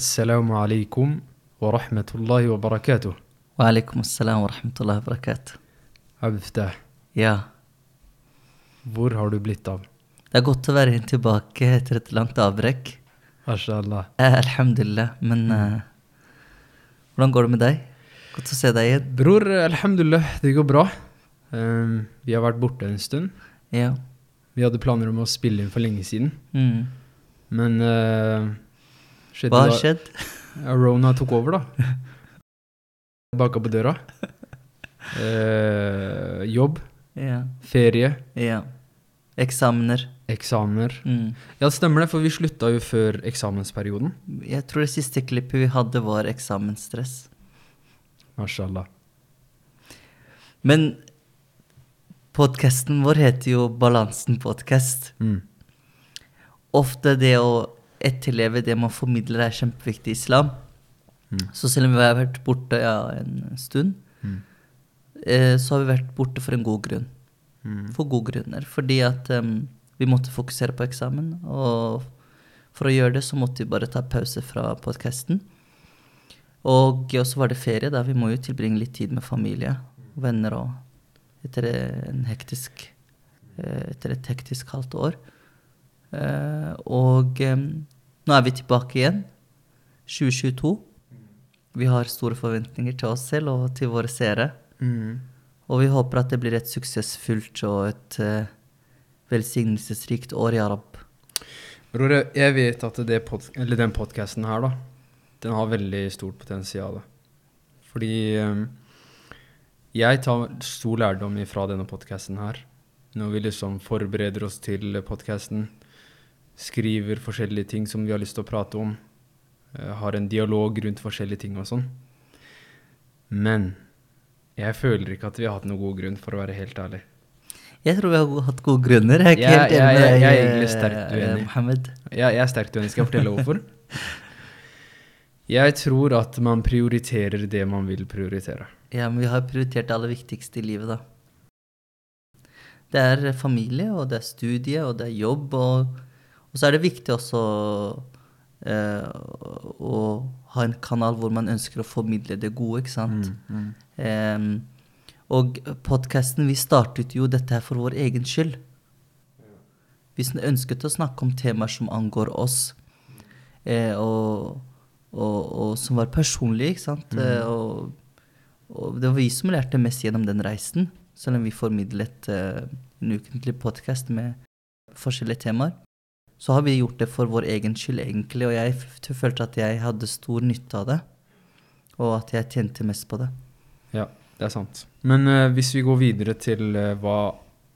Assalamu alaikum wa rahmatullahi wa barakatuh. Wa alaikum الله barakatuh. Abftah, Ja, hvor har du blitt av? det er godt å være tilbake etter et langt avbrekk. Mashallah. Eh, alhamdulillah. Men eh, hvordan går det med deg? Godt å se deg igjen. Bror, alhamdulillah, det går bra. Ehm, vi har vært borte en stund. Ja. Vi hadde planer om å spille inn for lenge siden, Mm. men eh, skjedde Hva har skjedd? Ja, Rona tok over, da. Baka på døra. Eh, jobb, Ja. ferie, ja. Eksamener. eksamener. Mm. Ja, stemmer det, for vi slutta jo før eksamensperioden. Jeg tror det siste klippet vi hadde, var eksamensstress. Mashallah. Men podkasten vår heter jo Balansen podkast. Mm. Ofte det å etterleve det man formidler, er kjempeviktig i islam. Mm. Så selv om vi har vært borte ja, en stund, Mm. eh, så har vi vært borte for en god grunn. Mm. For gode grunner. Fordi at um, vi måtte fokusere på eksamen. Og for å gjøre det, så måtte vi bare ta pause fra podkasten. Og så var det ferie, da. Vi må jo tilbringe litt tid med familie og venner og etter en hektisk eh, Etter et hektisk halvt år. Eh, Og nå er vi tilbake igjen. 2022. Vi har store forventninger til oss selv og til våre seere. Mm. Og vi håper at det blir et suksessfullt og et uh, velsignelsesrikt år, i Arab. Bror, jeg- vet at det pod eller den podkasten her, da, den har veldig stort potensial. Fordi um, jeg tar stor lærdom fra denne podkasten her. Når vi liksom forbereder oss til podkasten, skriver forskjellige ting som vi har lyst til å prate om, eh, har en dialog rundt forskjellige ting og sånn. Men jeg føler ikke at vi har hatt noen god grunn, for å være helt ærlig. Jeg tror vi har hatt gode grunner. Jeg er ikke ja, helt enig med jeg- er egentlig sterkt eh, uenig. Mohammed. Ja, jeg er sterkt uenig. Skal jeg fortelle hvorfor? Jeg tror at man prioriterer det man vil prioritere. Ja, men vi har prioritert det aller viktigste i livet, da. Det er familie, og det er studie, og det er jobb, og, og så er det viktig også eh, å, ha en kanal hvor man ønsker å formidle det gode, ikke sant? Mm, Em, og podkasten, vi startet jo dette her for vår egen skyld. Vi ønsket å snakke om temaer som angår oss, eh, og, og, og som var personlige, ikke sant. Eh, og, og det var vi som lærte mest gjennom den reisen, selv om vi formidlet eh, en ukentlig podkast med forskjellige temaer. Så har vi gjort det for vår egen skyld, egentlig, og jeg følte at jeg hadde stor nytte av det. Og at jeg tjente mest på det. Ja, det er sant. Men uh, hvis vi går videre til uh, hva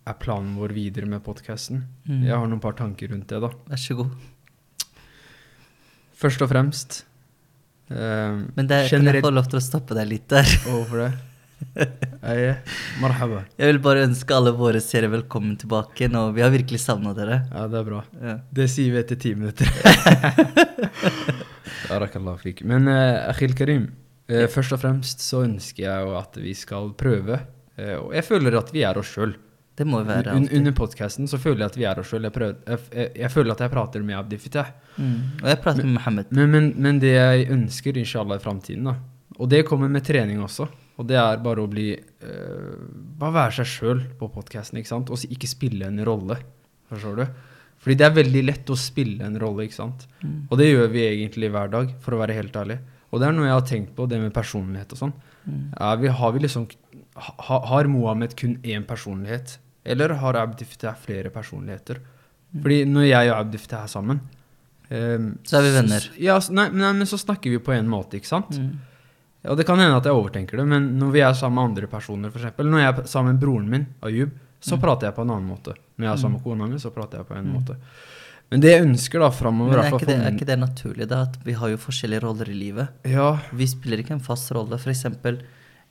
er planen vår videre med podkasten? Mm. Jeg har noen par tanker rundt det, da. Vær så god. Først og fremst uh, Men det, kan jeg få lov til å stoppe deg litt der? Hvorfor det? Eie, marhaba. Jeg vil bare ønske alle våre seere velkommen tilbake nå. Vi har virkelig savna dere. Ja, det er bra. Ja. Det sier vi etter ti minutter. Men uh, Akhil Karim, uh, først og fremst så ønsker jeg jo at vi skal prøve. Uh, og jeg føler at vi er oss sjøl. Det må være Un alltid. under podkasten så føler jeg at vi er oss sjøl. Jeg, jeg, jeg, jeg føler at jeg prater med Abdi Fitah. Mm. Og jeg prater med Mohammed. Men, men, men det jeg ønsker inshallah i framtiden, da, og det kommer med trening også, og det er bare å bli uh, Bare være seg sjøl på podkasten, ikke sant, og ikke spille en rolle. Forstår du? Fordi det er veldig lett å spille en rolle, ikke sant. Mm. Og det gjør vi egentlig hver dag, for å være helt ærlig. Og det er noe jeg har tenkt på, det med personlighet og sånn. Mm. Vi, har vi liksom ha, Har Mohammed kun én personlighet? Eller har Abdi flere personligheter? Mm. Fordi når jeg og Abdi er sammen um, Så er vi venner. Ja, nei, nei, men så snakker vi på en måte, ikke sant? Mm. Og det kan hende at jeg overtenker det, men når vi er sammen med andre personer, f.eks. Når jeg er sammen med broren min, Ayub, så Mm. prater jeg på en annen måte. Når jeg er sammen med kona mi, så prater jeg på en Mm. måte. Men det jeg ønsker da framover er ikke, det, er ikke det naturlig, da? At vi har jo forskjellige roller i livet. Ja, Vi spiller ikke en fast rolle. For eksempel,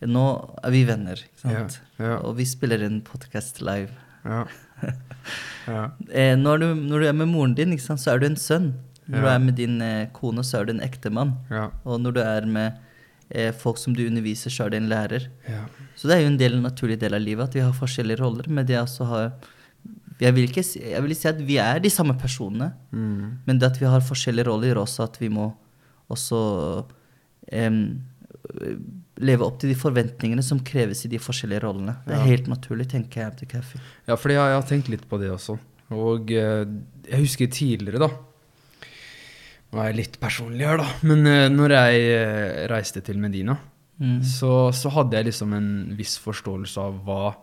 nå er vi venner, ikke sant? ja, Og vi spiller en podkast live. ja. ja. Eh, når, du, når du er med moren din, sant, så er du en sønn. Når du er med din eh, kone, så er du en ektemann. ja, Og når du er med folk som du underviser, så er en lærer. ja. Så det er jo en del, en naturlig del av livet at vi har forskjellige roller. Men det også har jeg vil, ikke, jeg vil si at vi er de samme personene. Mm. Men det at vi har forskjellige roller, gjør også at vi må også em, leve opp til de forventningene som kreves i de forskjellige rollene. Det er Ja. helt naturlig, tenker jeg. Ja, for jeg, jeg har tenkt litt på det også. Og eh, jeg husker tidligere, da Jeg litt personlig her, da. Men uh, når jeg eh, reiste til Medina, Mm. så, så hadde jeg liksom en viss forståelse av hva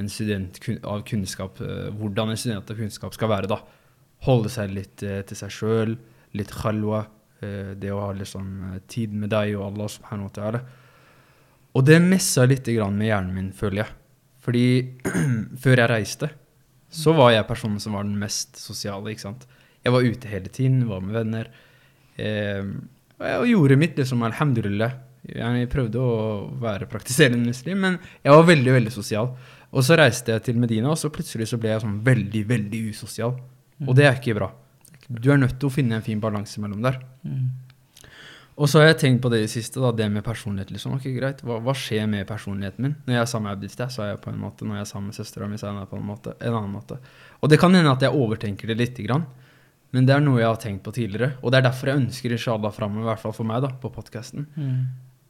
en student av kunnskap eh, Hvordan en student av kunnskap skal være, da. Holde seg litt til seg sjøl, litt khalwa. det å ha liksom tid med deg og Allah subhanahu wa ta'ala. Og det messa litt grann med hjernen min, føler jeg. Fordi før jeg reiste, så var jeg personen som var den mest sosiale, ikke sant. Jeg var ute hele tiden, var med venner. Eh, og jeg gjorde mitt, liksom, alhamdulillah. Jeg prøvde å være praktiserende muslim, men jeg var veldig, veldig sosial. Og så reiste jeg til Medina, og så plutselig så ble jeg sånn veldig, veldig usosial. Og det er ikke bra. Du er nødt til å finne en fin balanse mellom der. Mm. Og så har jeg tenkt på det i det siste, da, det med personlighet. liksom. Ok, greit, Hva, hva skjer med personligheten min? Når jeg er sammen med Abdif, så er jeg på en måte. Når jeg er sammen med søstera mi, så er jeg på en måte. En annen måte. Og det kan hende at jeg overtenker det lite grann, men det er noe jeg har tenkt på tidligere. Og det er derfor jeg ønsker inshallah framover, i hvert fall for meg, da, på podkasten, Mm.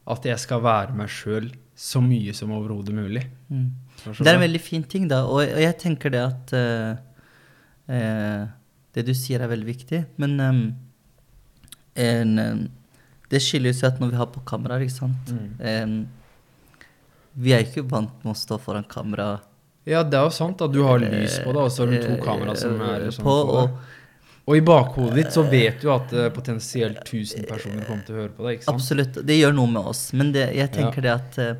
at jeg skal være meg sjøl så mye som overhodet mulig. Mm. Det er en veldig fin ting, da. Og, og jeg tenker det at uh, uh, Det du sier, er veldig viktig. Men um, en, um, det skiller seg at når vi har på kameraer, ikke sant Mm. um, Vi er ikke vant med å stå foran kamera. Ja, det er jo sant at du har lys på deg, og så har du to kamera kameraer som er liksom på, på deg. Og i bakhodet ditt så vet du at uh, potensielt 1000 personer kommer til å høre på deg, ikke sant? Absolutt. Det gjør noe med oss. Men det, jeg tenker det at uh,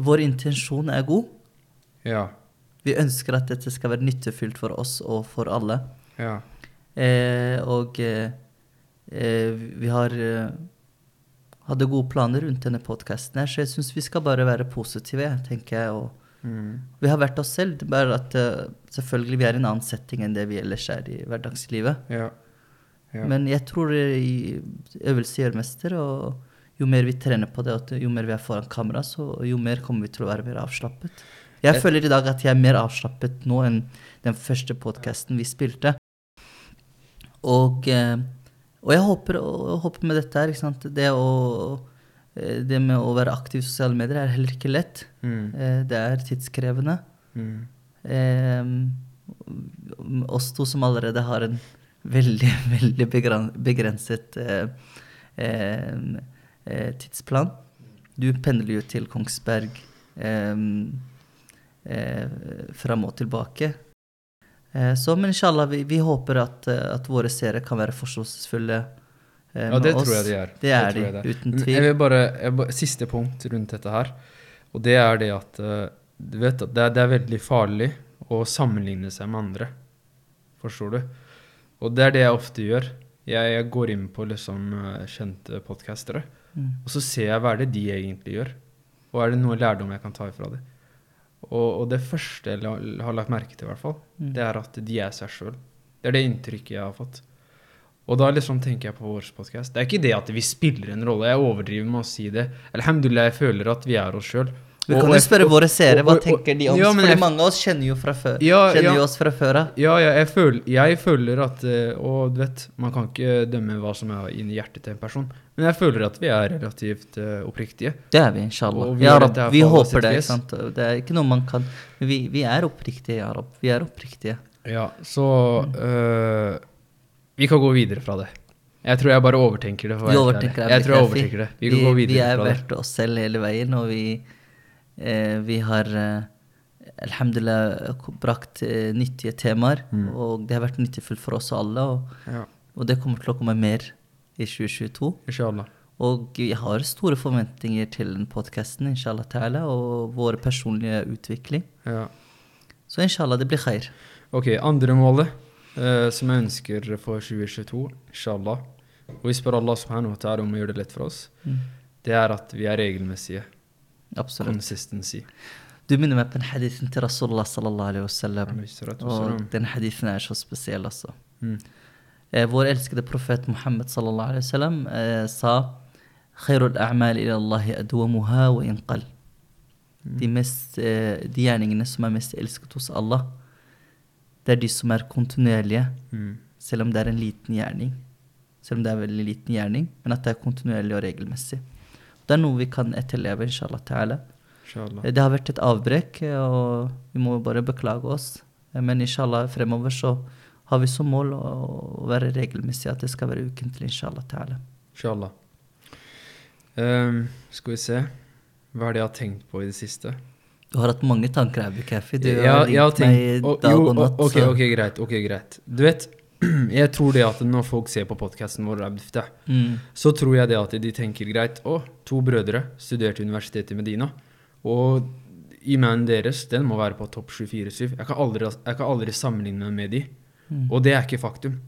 vår intensjon er god. Ja. Vi ønsker at dette skal være nyttefylt for oss og for alle. Ja. Uh, og vi har hadde gode planer rundt denne podkasten her, så jeg syns vi skal bare være positive, tenker jeg. Og Mm. vi har vært oss selv, bare at uh, selvfølgelig vi er i en annen setting enn det vi ellers er i hverdagslivet. Ja. ja. Men jeg tror eh, øvelse gjør mester, og jo mer vi trener på det, og jo mer vi er foran kamera, så jo mer kommer vi til å være mer avslappet. Jeg føler i dag at jeg er mer avslappet nå enn den første podkasten vi spilte. Og, eh, og jeg håper, og jeg håper med dette her, det, å, det med å være aktiv i sosiale medier er heller ikke lett. Mm. Eh, Det er tidskrevende. Mm. Eh, oss to som allerede har en veldig, veldig begrenset eh, eh, eh, tidsplan. Du pendler jo til Kongsberg eh, eh, fram og tilbake. Eh, så, men inshallah, vi, vi håper at, eh, at våre seere kan være forståelsesfulle eh, Ja, det oss. tror jeg de er. Det er det de, uten tvil. Jeg vil bare, jeg bare, Siste punkt rundt dette her, og det er det at eh, du vet at det er, det er veldig farlig å sammenligne seg med andre. Forstår du? Og det er det jeg ofte gjør. Jeg, jeg går inn på liksom eh, kjente podkastere, Mm. og så ser jeg hva er det de egentlig gjør. Og er det noe lærdom jeg kan ta ifra dem? Og, og det første jeg har lagt merke til, i hvert fall, Mm. det er at de er seg sjøl. Det er det inntrykket jeg har fått. Og da liksom tenker jeg på vår podkast. Det er ikke det at vi spiller en rolle. Jeg overdriver med å si det. Alhamdulillah, jeg føler at vi er oss sjøl. Vi kan jo spørre våre seere, hva tenker de om ja? Fordi jeg- mange av oss kjenner jo fra før. Ja, kjenner ja. jo oss fra før av. Ja, ja jeg, føler, jeg føler at eh, Og du vet, man kan ikke dømme hva som er inni hjertet til en person. Men jeg føler at vi er relativt uh, oppriktige. Det er vi, inshallah. Vi Ja, Rab, vi håper det. sant? Det er ikke noe man kan vi, vi er oppriktige, ja, Rab. Vi er oppriktige. Ja, så eh, Vi kan gå videre fra det. Jeg tror jeg bare overtenker det. for Vi overtenker. Jeg tror jeg overtenker det. Vi kan gå vi videre er fra det. verdt oss selv hele veien, og vi, eh, vi har eh, alhamdulillah brakt eh, nyttige temaer. Mm. Og det har vært nyttig for oss alle, og, Ja, og det kommer til å komme mer i 2022. inshallah. Og vi har store forventninger til den podkasten, inshallah ta'ala, og vår personlige utvikling. Ja. Så inshallah, det blir khair. Ok, andre målet eh, som jeg ønsker for 2022, inshallah, og vi spør Allah subhanahu wa ta'ala om å gjøre det lett for oss, Mm. det er at vi er regelmessige. Absolutt. Consistency. Du minner meg på den hadithen til Rasulullah sallallahu alaihi wasallam. Og den hadithen er så spesiell, altså. Mm. Eh, vår elskede profet Muhammed sallallahu alaihi wasallam eh, sa «Khairu al-a'mal ila Allahi adwamuha wa inqal». De, mest, eh, de gjerningene som er mest elsket hos Allah, det er de som er kontinuerlige, Mm. selv om det er en liten gjerning. selv om det er en veldig liten gjerning, men at det er kontinuerlig og regelmessig. Det er noe vi kan etterleve, inshallah ta'ala. Det har vært et avbrekk, eh, og vi må bare beklage oss. Eh, Men inshallah, fremover så har vi som mål å være regelmessig, at det skal være ukentlig, inshallah ta'ala. Inshallah. Um, skal vi se. Hva er det jeg har tenkt på i det siste? Du har hatt mange tanker, Abu Kafi. Du har jeg ringt meg dag jo, og natt. å, Ok, greit. ok, greit. Du vet, jeg tror det at når folk ser på podkasten vår, Mm. så tror jeg det at de tenker greit Å, to brødre studerte universitetet i Medina, og imanen deres den må være på topp 24-7. Jeg, kan aldri- jeg kan aldri sammenligne meg med de, Mm. og det er ikke faktum.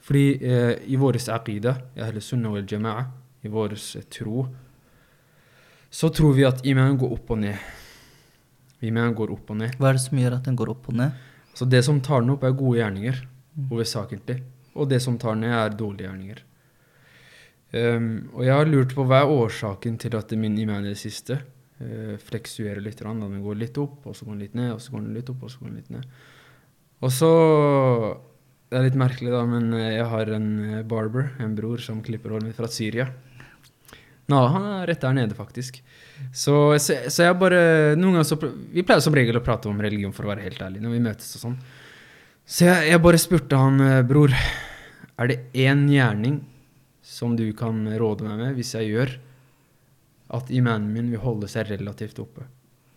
Fordi eh, i vår aqida, i Sunna wal Jama'a, i vår tro, så tror vi at imanen går opp og ned. Imanen går opp og ned. Hva er det som gjør at den går opp og ned? Så det som tar den opp, er gode gjerninger, hovedsakelig. Og det som tar den ned, er dårlige gjerninger. Um, og jeg har lurt på hva er årsaken til at min iman i det siste uh, fleksuerer litt. Rann, den går litt opp, og så går den litt ned, og så går den litt opp, og så går den litt ned. Og så Det er litt merkelig, da, men eh, jeg har en eh, barber, en bror, som klipper håret mitt fra Syria. Nå, han er rett der nede, faktisk. Så, så, så jeg bare Noen ganger så Vi pleier som regel å prate om religion, for å være helt ærlig, når vi møtes og sånn. Så jeg, jeg bare spurte han, eh, bror, er det én gjerning som du kan råde meg med hvis jeg gjør at imanen min vil holde seg relativt oppe,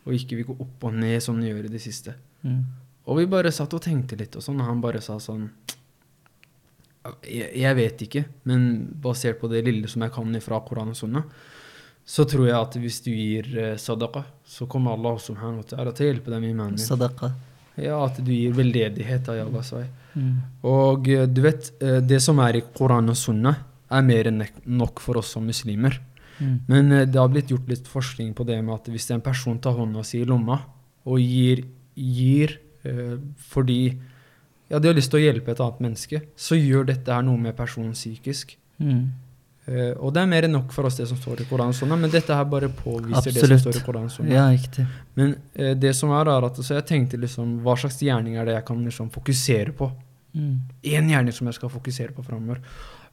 og ikke vil gå opp og ned som den gjør i det siste? Mm. Og vi bare satt og tenkte litt, og sånn, og han bare sa sånn jeg, jeg vet ikke, men basert på det lille som jeg kan fra Koran og Sunna, så tror jeg at hvis du gir eh, sadaqa, så kommer Allah subhanahu wa ta'ala til å hjelpe deg med imanen. Sadaqa. Ja, at du gir veldedighet av Allahs vei. Mm. Og eh, du vet, eh, det som er i Koran og Sunna, er mer enn nok for oss som muslimer. Mm. Men eh, det har blitt gjort litt forskning på det med at hvis en person tar hånda si i lomma og gir, gir eh, fordi ja, de har lyst til å hjelpe et annet menneske, så gjør dette her noe med personen psykisk. Mm. Uh, og det er mer enn nok for oss det som står i Koranen. Sånn, men dette her bare påviser det som står i Koranen. Sånn. Ja, riktig. Men uh, det som er, er at så jeg tenkte liksom, hva slags gjerning er det jeg kan liksom fokusere på? Mm. Gjerning som jeg skal fokusere på framover.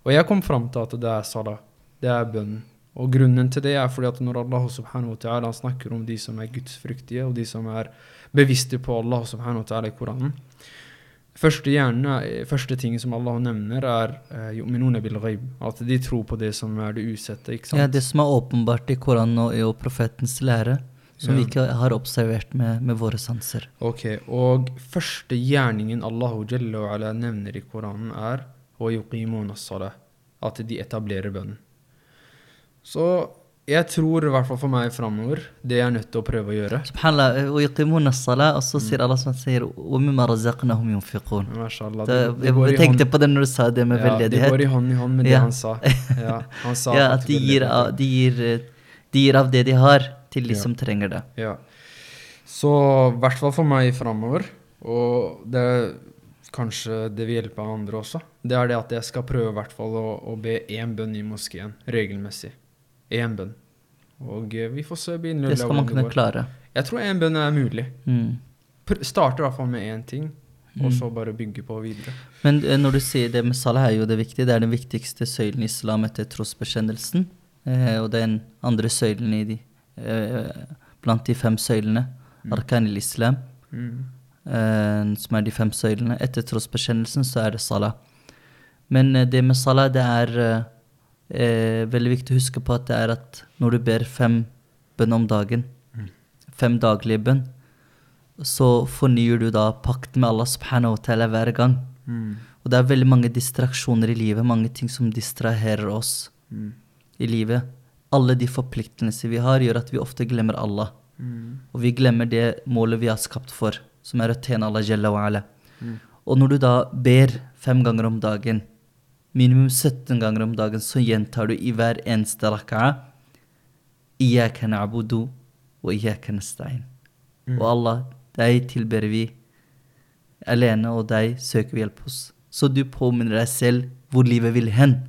Og jeg kom fram til at det er salah. Det er bønnen. Og grunnen til det er fordi at når Allah subhanahu wa ta'ala han snakker om de som er gudsfryktige, og de som er bevisste på Allah subhanahu wa ta'ala i Koranen Første, gjerne, første ting som Allah nevner, er ghaib. At de tror på det som er det usette. ikke sant? Ja, det som er åpenbart i Koranen og, og profetens lære, som Ja. vi ikke har observert med, med våre sanser. Ok, Og første gjerningen Allah ala nevner i Koranen, er at de etablerer bønnen. Så jeg tror i hvert fall for meg framover det jeg er nødt til å prøve å gjøre. Subhanallah, eh, Og så mm. sier Allah som han sier Mashallah, Jeg tenkte på det når du sa det med ja, veldedighet. Det går i hånd i hånd med det ja. han sa. Ja, han sa ja at de gir, av, de, gir, de gir, av, det de har, til de ja. som trenger det. Ja. Så i hvert fall for meg framover, og det kanskje det vil hjelpe andre også, det er det at jeg skal prøve i hvert fall å, å be én bønn i moskeen regelmessig. Én bønn. Og eh, vi får se begynner Det skal man kunne klare. Jeg tror én bønn er mulig. Mm. Pr starter i hvert fall med én ting, og Mm. så bare bygge på videre. Men eh, når du sier det med salah, er jo det viktige. Det er den viktigste søylen i islam etter trosbekjennelsen. Eh, og den andre søylen i de, blant de fem søylene, Mm. arkan il-islam, Mm. eh, som er de fem søylene. Etter trosbekjennelsen så er det salah. Men det med salah, det er eh, veldig viktig å huske på at det er at når du ber fem bønn om dagen, Mm. fem daglige bønn, så fornyer du da pakten med Allah subhanahu wa ta'ala hver gang. Mm. Og det er veldig mange distraksjoner i livet, mange ting som distraherer oss Mm. i livet. Alle de forpliktelser vi har, gjør at vi ofte glemmer Allah. Mm. Og vi glemmer det målet vi har skapt for, som er å tjene Allah jalla wa ala. Mm. Og når du da ber fem ganger om dagen, minimum 17 ganger om dagen, så gjentar du i hver eneste raka'a Iyaka na'budu wa iyaka nasta'in. Mm. Og Allah, deg tilber vi alene, og deg søker vi hjelp hos. Så du påminner deg selv hvor livet vil hen.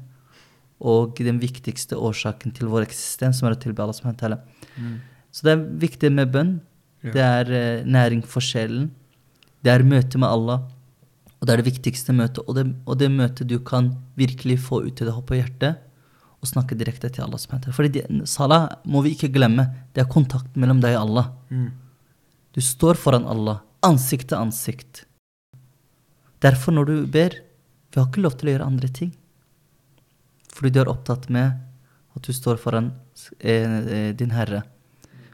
Og den viktigste årsaken til vår eksistens, som er å tilbe Allah subhanahu. Mm. Så det er viktig med bønn. Ja. Det er uh, næring for sjelen. Det er møte med Allah. Og det er det viktigste møtet, og det, og det møtet du kan virkelig få ut til deg på hjertet, og snakke direkte til Allah. Fordi de, salah må vi ikke glemme, det er kontakten mellom deg og Allah. Mm. Du står foran Allah, ansikt til ansikt. Derfor, når du ber, vi har ikke lov til å gjøre andre ting. Fordi du er opptatt med at du står foran eh, eh, din Herre.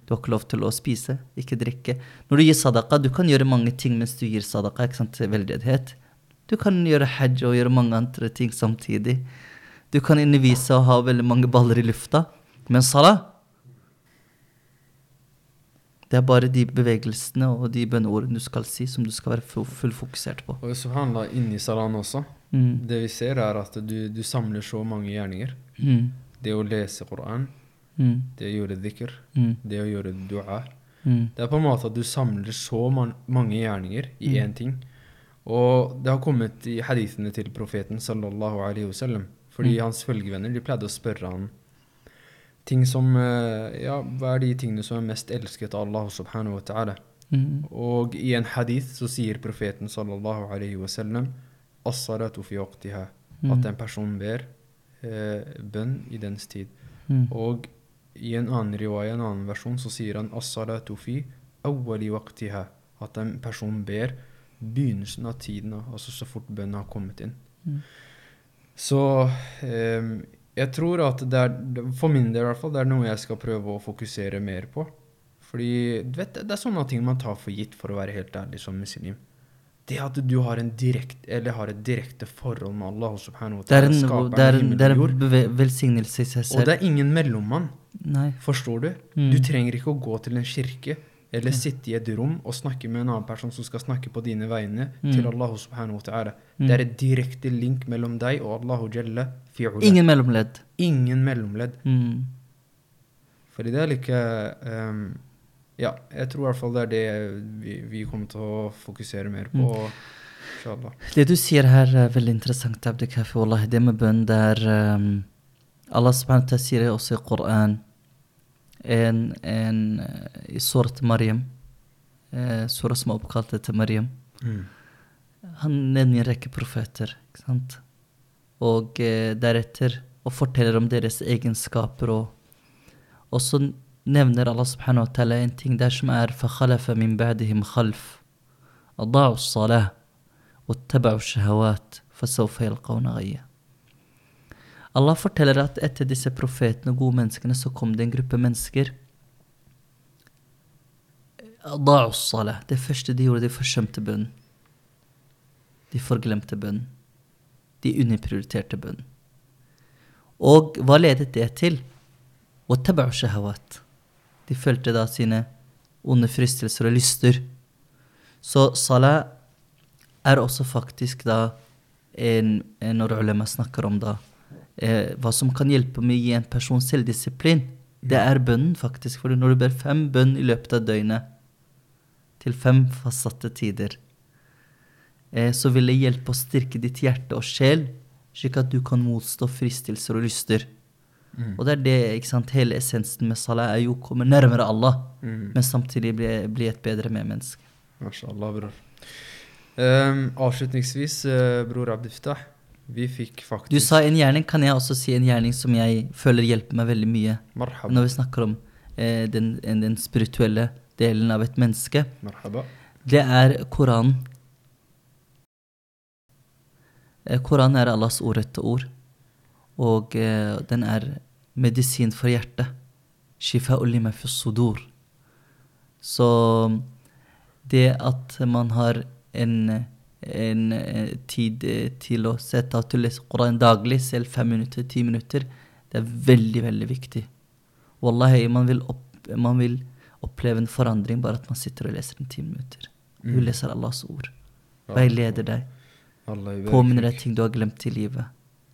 Du har ikke lov til å spise, ikke drikke. Når du gir sadaka, du kan gjøre mange ting mens du gir sadaka, ikke sant, veldedighet. Du kan gjøre hajj og gjøre mange andre ting samtidig. Du kan undervise og ha veldig mange baller i lufta. Men salah Det er bare de bevegelsene og de bønneordene du skal si, som du skal være fullfokusert på. Og subhanallah, inni salaen også, Mm. det vi ser er at du, du samler så mange gjerninger. Mm. Det å lese Koran, Mm. det å gjøre dhikr, Mm. det å gjøre dua. Mm. Det er på en måte at du samler så man mange gjerninger i én ting. Og det har kommet i hadithene til profeten sallallahu alaihi wasallam. Fordi Mm. hans følgevenner de pleide å spørre han ting som eh, Ja, hva er de tingene som er mest elsket av Allah subhanahu wa ta'ala? Mm. Og i en hadith så sier profeten sallallahu alaihi wasallam as-salatu fi waqtiha. At en person ber eh, bønn i dens tid. Mm. Og i en annen riwaya, en annen versjon, så sier han as-salatu fi awwali waqtiha. At en person ber begynnelsen av tiden, altså så fort bønnen har kommet inn. Mm. Så eh, jeg tror at det er, for min del i hvert fall, det er noe jeg skal prøve å fokusere mer på. Fordi du vet, det er sånne ting man tar for gitt, for å være helt ærlig som muslim. Det at du har, en direkt, eller har et direkte forhold med Allah subhanahu wa ta'ala, en, skaperen det er av en, det er en velsignelse i seg Og det er ingen mellommann. Nei. Forstår du? Mm. Du trenger ikke å gå til en kirke eller sitte i et rom og snakke med en annen person som skal snakke på dine vegne Mm. til Allah subhanahu wa ta'ala. Mm. Det er et direkte link mellom deg og Allahu jalla fi'ula. Ingen mellomledd. Ingen mellomledd. Mm. Fordi det er like um, Ja, jeg tror i hvert fall det er det vi, vi kommer til å fokusere mer på. Mm. Det du sier her er veldig interessant, Abdi Kafi. Wallahi, det med bønn, det er um, الله سبحانه تسير يوصي القرآن. إن إن إيه، سورة مريم. إيه، سورة اسمها بقالة مريم. هن نني ركي بروفيتر سنت. و دارتر و ام ديرس ايجن سكابر و نمنر الله سبحانه وتعالى انتين داش ما عرف من بعدهم خلف. أضاعوا الصلاة واتبعوا الشهوات فسوف يلقون غيّا. Allah forteller at etter disse profetene og gode menneskene, så kom det en gruppe mennesker. Det første de gjorde, de forsømte bønnen. De forglemte bønnen. De underprioriterte bønnen. Og hva ledet det til? De følte da sine onde fristelser og lyster. Så salah er også faktisk da en, når ulema snakker om da eh, hva som kan hjelpe med å gi en person selvdisiplin. Det er bønnen, faktisk. For når du ber fem bønn i løpet av døgnet, til fem fastsatte tider, eh, så vil det hjelpe å styrke ditt hjerte og sjel, slik at du kan motstå fristelser og lyster. Mm. Og det er det, ikke sant, hele essensen med salah er jo å komme nærmere Allah, Mm. men samtidig bli, bli et bedre medmenneske. Mashallah, bror. Ehm, avslutningsvis, uh, bror Abdiftah, vi fikk faktisk Du sa en gjerning, kan jeg også si en gjerning som jeg føler hjelper meg veldig mye Marhaba. når vi snakker om eh, den, den spirituelle delen av et menneske. Marhaba. Det er Koranen. Eh, Koranen er Allahs ordrette ord, og eh, den er medisin for hjertet. Shifa sudur. Så det at man har en, en eh, tid eh, til å sette av til å lese Koranen daglig, selv fem minutter, ti minutter, det er veldig, veldig viktig. Wallahi, man vil, opp, man vil oppleve en forandring bare at man sitter og leser en ti minutter. Du Mm. leser Allahs ord. Veileder deg. Påminner deg ting du har glemt i livet.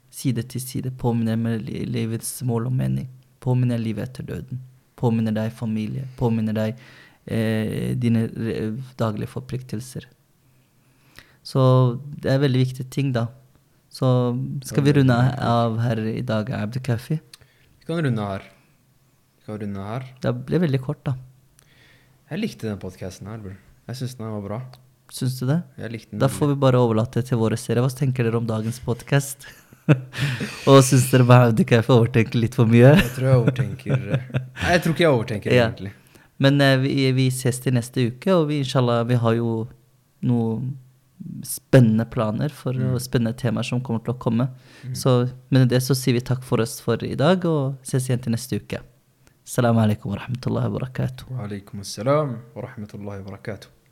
Side til side. Påminner deg livets mål og mening. Påminner livet etter døden. Påminner deg familie. Påminner deg eh, dine eh, daglige forpliktelser. Så det er veldig viktige ting, da. Så skal vi runde av her i dag, Abdu Kafi. Vi kan runde her. Vi kan runde her. Det ble veldig kort, da. Jeg likte den podcasten her, bror. Jeg syns den var bra. Syns du det? Jeg likte den. Da får vi bare overlate til våre seere. Hva tenker dere om dagens podkast? Og syns dere Maudikaif overtenker litt for mye? Jeg tror jeg overtenker Nei, jeg tror ikke jeg overtenker, Ja. egentlig. Men eh, vi, vi ses til neste uke, og vi, inshallah, vi har jo noen spennende planer for Mm. spennende temaer som kommer til å komme. Så med det så sier vi takk for oss for i dag, og ses igjen til neste uke. Salam alaikum wa rahmatullahi wa barakatuh. Wa alaikum assalam wa rahmatullahi wa barakatuh.